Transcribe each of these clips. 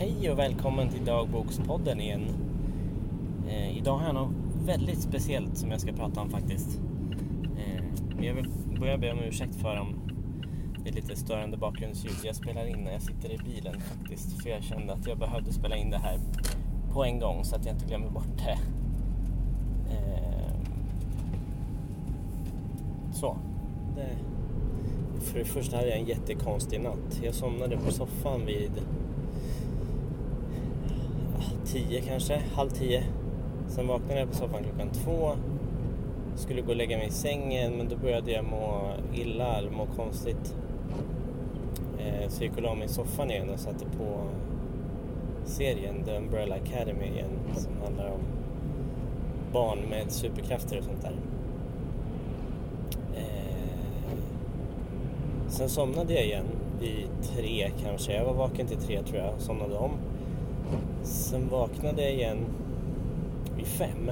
Hej och välkommen till Dagbokspodden igen. Eh, idag har jag något väldigt speciellt som jag ska prata om faktiskt. Eh, men jag vill börja be om ursäkt för om det är lite störande bakgrundsljud. Jag spelar in när jag sitter i bilen faktiskt. För jag kände att jag behövde spela in det här på en gång så att jag inte glömmer bort det. Eh, så. Det. För det första hade jag en jättekonstig natt. Jag somnade på soffan vid tio kanske, halv tio. Sen vaknade jag på soffan klockan två. Skulle gå och lägga mig i sängen men då började jag må illa eller må konstigt. Eh, så jag gick och la mig i soffan igen och satte på serien The Umbrella Academy igen som handlar om barn med superkrafter och sånt där. Eh, sen somnade jag igen vid tre kanske. Jag var vaken till tre tror jag och somnade om. Sen vaknade jag igen vid fem.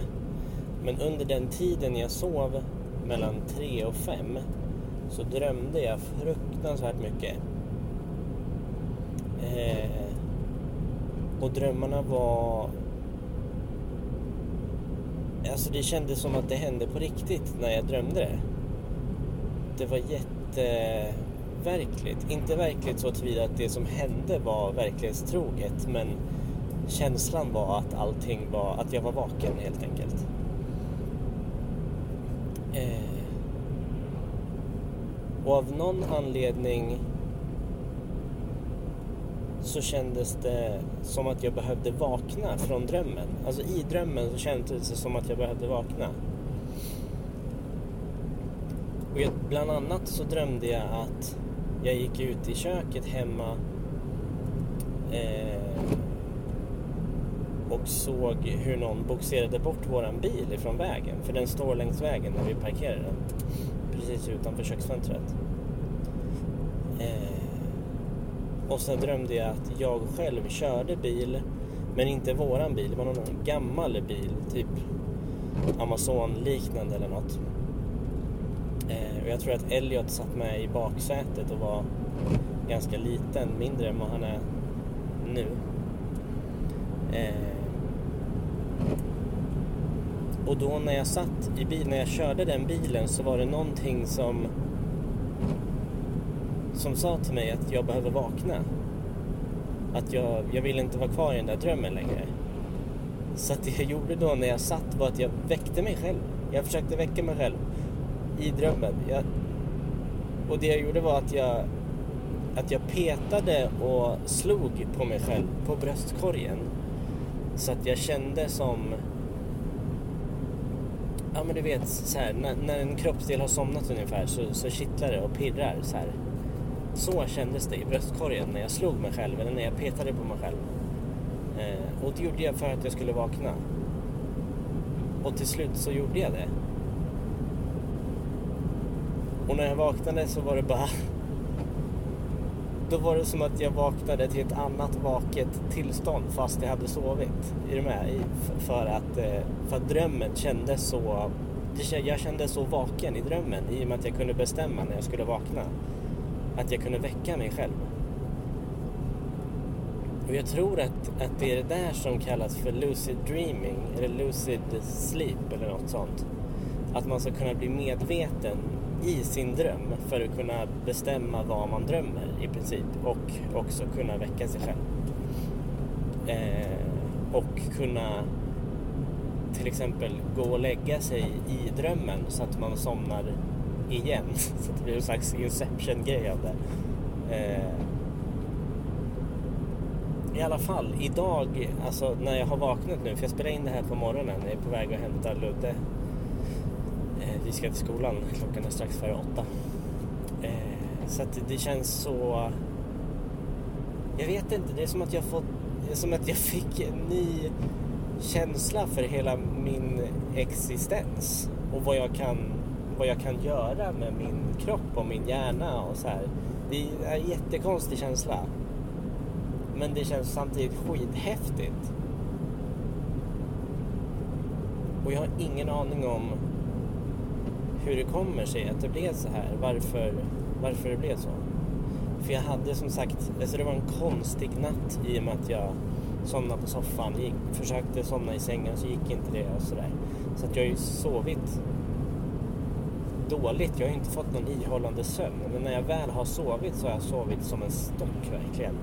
Men under den tiden jag sov mellan tre och fem så drömde jag fruktansvärt mycket. Eh, och drömmarna var... Alltså det kändes som att det hände på riktigt när jag drömde det. Det var jätteverkligt. Inte verkligt så tillvida att det som hände var verklighetstroget men känslan var att allting var, att jag var vaken helt enkelt. Eh, och av någon anledning så kändes det som att jag behövde vakna från drömmen. Alltså i drömmen så kändes det som att jag behövde vakna. Och jag, bland annat så drömde jag att jag gick ut i köket hemma eh, och såg hur någon boxerade bort våran bil ifrån vägen. För den står längs vägen när vi parkerar den. Precis utanför köksfönstret. Eh, och sen drömde jag att jag själv körde bil. Men inte våran bil. Det var någon gammal bil. Typ Amazon-liknande eller något. Eh, och jag tror att Elliot satt med i baksätet och var ganska liten. Mindre än vad han är nu. Eh, och då när jag satt i bilen, när jag körde den bilen så var det någonting som som sa till mig att jag behöver vakna. Att jag, jag vill inte vara kvar i den där drömmen längre. Så att det jag gjorde då när jag satt var att jag väckte mig själv. Jag försökte väcka mig själv i drömmen. Jag, och det jag gjorde var att jag, att jag petade och slog på mig själv på bröstkorgen. Så att jag kände som Ja men du vet, så här, när, när, en kroppsdel har somnat ungefär så, så kittlar det och pirrar så här. Så kändes det i bröstkorgen när jag slog mig själv eller när jag petade på mig själv. Eh, och det gjorde jag för att jag skulle vakna. Och till slut så gjorde jag det. Och när jag vaknade så var det bara... Då var det som att jag vaknade till ett annat vaket tillstånd fast jag hade sovit. Är du med? För att, eh, för att drömmen kändes så... Jag kände så vaken i drömmen i och med att jag kunde bestämma när jag skulle vakna. Att jag kunde väcka mig själv. Och jag tror att, att det är det där som kallas för lucid dreaming eller lucid sleep eller något sånt. Att man ska kunna bli medveten i sin dröm för att kunna bestämma vad man drömmer i princip och också kunna väcka sig själv. Eh, och kunna till exempel gå och lägga sig i drömmen så att man somnar igen. Så att det blir en slags inception-grej av det. Eh, I alla fall, idag, alltså när jag har vaknat nu, för jag spelar in det här på morgonen, jag är på väg att hämta Ludde Eh, vi ska till skolan, klockan är strax före åtta. Eh, så att det känns så... Jag vet inte, det är som att jag fått... Det är som att jag fick en ny känsla för hela min existens. Och vad jag kan, vad jag kan göra med min kropp och min hjärna och så här. Det är en jättekonstig känsla. Men det känns samtidigt skithäftigt. Och jag har ingen aning om hur det kommer sig att det blev så här. Varför, varför det blev så. För jag hade som sagt, alltså det var en konstig natt i och med att jag somnade på soffan. Gick, försökte somna i sängen så gick inte det och sådär. Så att jag har ju sovit dåligt. Jag har ju inte fått någon ihållande sömn. Men när jag väl har sovit så har jag sovit som en stock verkligen.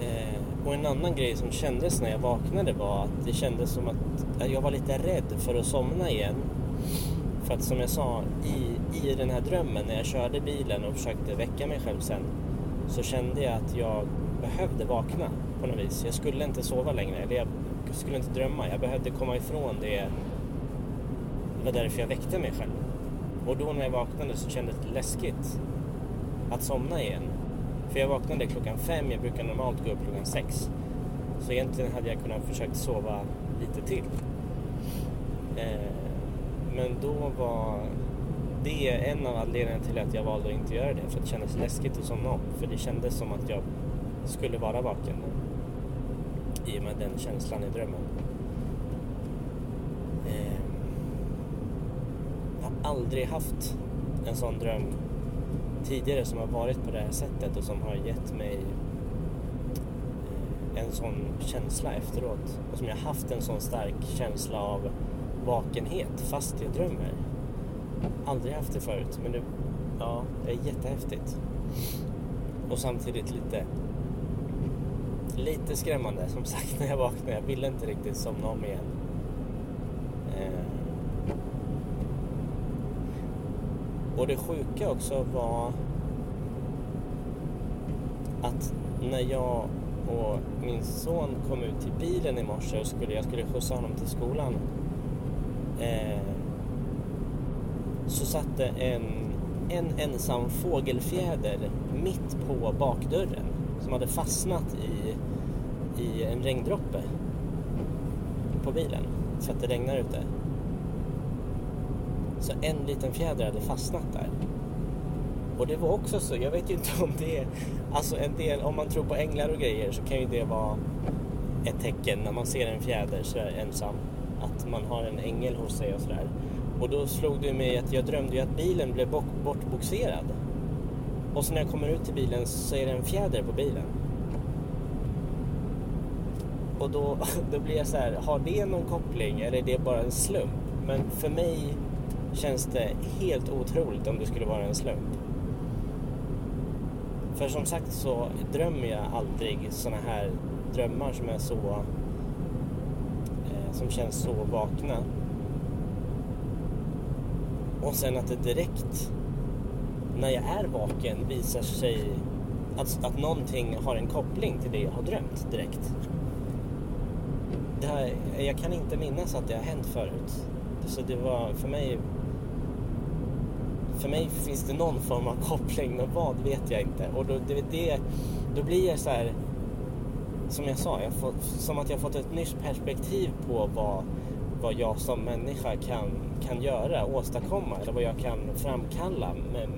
Eh, och en annan grej som kändes när jag vaknade var att det kändes som att jag var lite rädd för att somna igen. För att som jag sa, i, i den här drömmen när jag körde bilen och försökte väcka mig själv sen så kände jag att jag behövde vakna på något vis. Jag skulle inte sova längre, eller jag skulle inte drömma. Jag behövde komma ifrån det. Det var därför jag väckte mig själv. Och då när jag vaknade så kändes det läskigt att somna igen. För jag vaknade klockan fem, jag brukar normalt gå upp klockan sex. Så egentligen hade jag kunnat försökt sova lite till. Eh, men då var det en av anledningarna till att jag valde att inte göra det. För det kändes läskigt att somna om. För det kändes som att jag skulle vara vaken. I och med den känslan i drömmen. Eh, jag har aldrig haft en sån dröm tidigare som har varit på det här sättet och som har gett mig eh, en sån känsla efteråt. Och som jag haft en sån stark känsla av vakenhet fast jag drömmer. Aldrig haft det förut, men det, ja, det är jättehäftigt. Och samtidigt lite lite skrämmande som sagt när jag vaknade. Jag ville inte riktigt somna om igen. Eh. Och det sjuka också var att när jag och min son kom ut till bilen i morse och skulle, jag skulle skjutsa honom till skolan eh, så satte en, en ensam fågelfjäder mitt på bakdörren som hade fastnat i, i en regndroppe på bilen så att det regnar ute. Så en liten fjäder hade fastnat där. Och det var också så, jag vet ju inte om det är, alltså en del, om man tror på änglar och grejer så kan ju det vara ett tecken när man ser en fjäder så ensam. Att man har en ängel hos sig och sådär. Och då slog det mig att jag drömde ju att bilen blev bortboxerad. Och så när jag kommer ut till bilen så är det en fjäder på bilen. Och då, då blir jag så här, har det någon koppling eller är det bara en slump? Men för mig känns det helt otroligt om det skulle vara en slump. För som sagt så drömmer jag aldrig såna här drömmar som är så eh, som känns så vakna. Och sen att det direkt när jag är vaken visar sig att, att någonting har en koppling till det jag har drömt direkt. Det här, jag kan inte minnas att det har hänt förut. Så det var för mig för mig finns det någon form av koppling, men vad vet jag inte. Och då, det, det, då blir jag så här, som jag sa, jag fått, som att jag fått ett nytt perspektiv på vad, vad jag som människa kan, kan göra, åstadkomma eller vad jag kan framkalla med,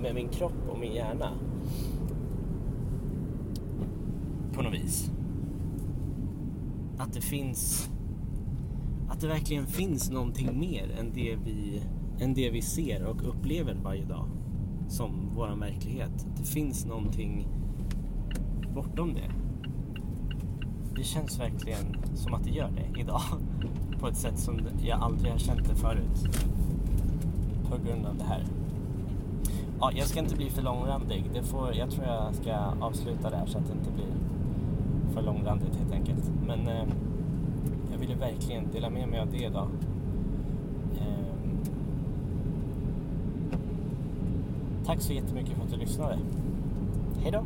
med min kropp och min hjärna. På något vis. Att det finns, att det verkligen finns någonting mer än det vi än det vi ser och upplever varje dag som vår verklighet. Det finns någonting bortom det. Det känns verkligen som att det gör det idag på ett sätt som jag aldrig har känt det förut på grund av det här. Ja, jag ska inte bli för långrandig. Det får, jag tror jag ska avsluta det här så att det inte blir för långrandigt helt enkelt. Men eh, jag ville verkligen dela med mig av det idag. Ehm. Tack så jättemycket för att du lyssnade. Hej då!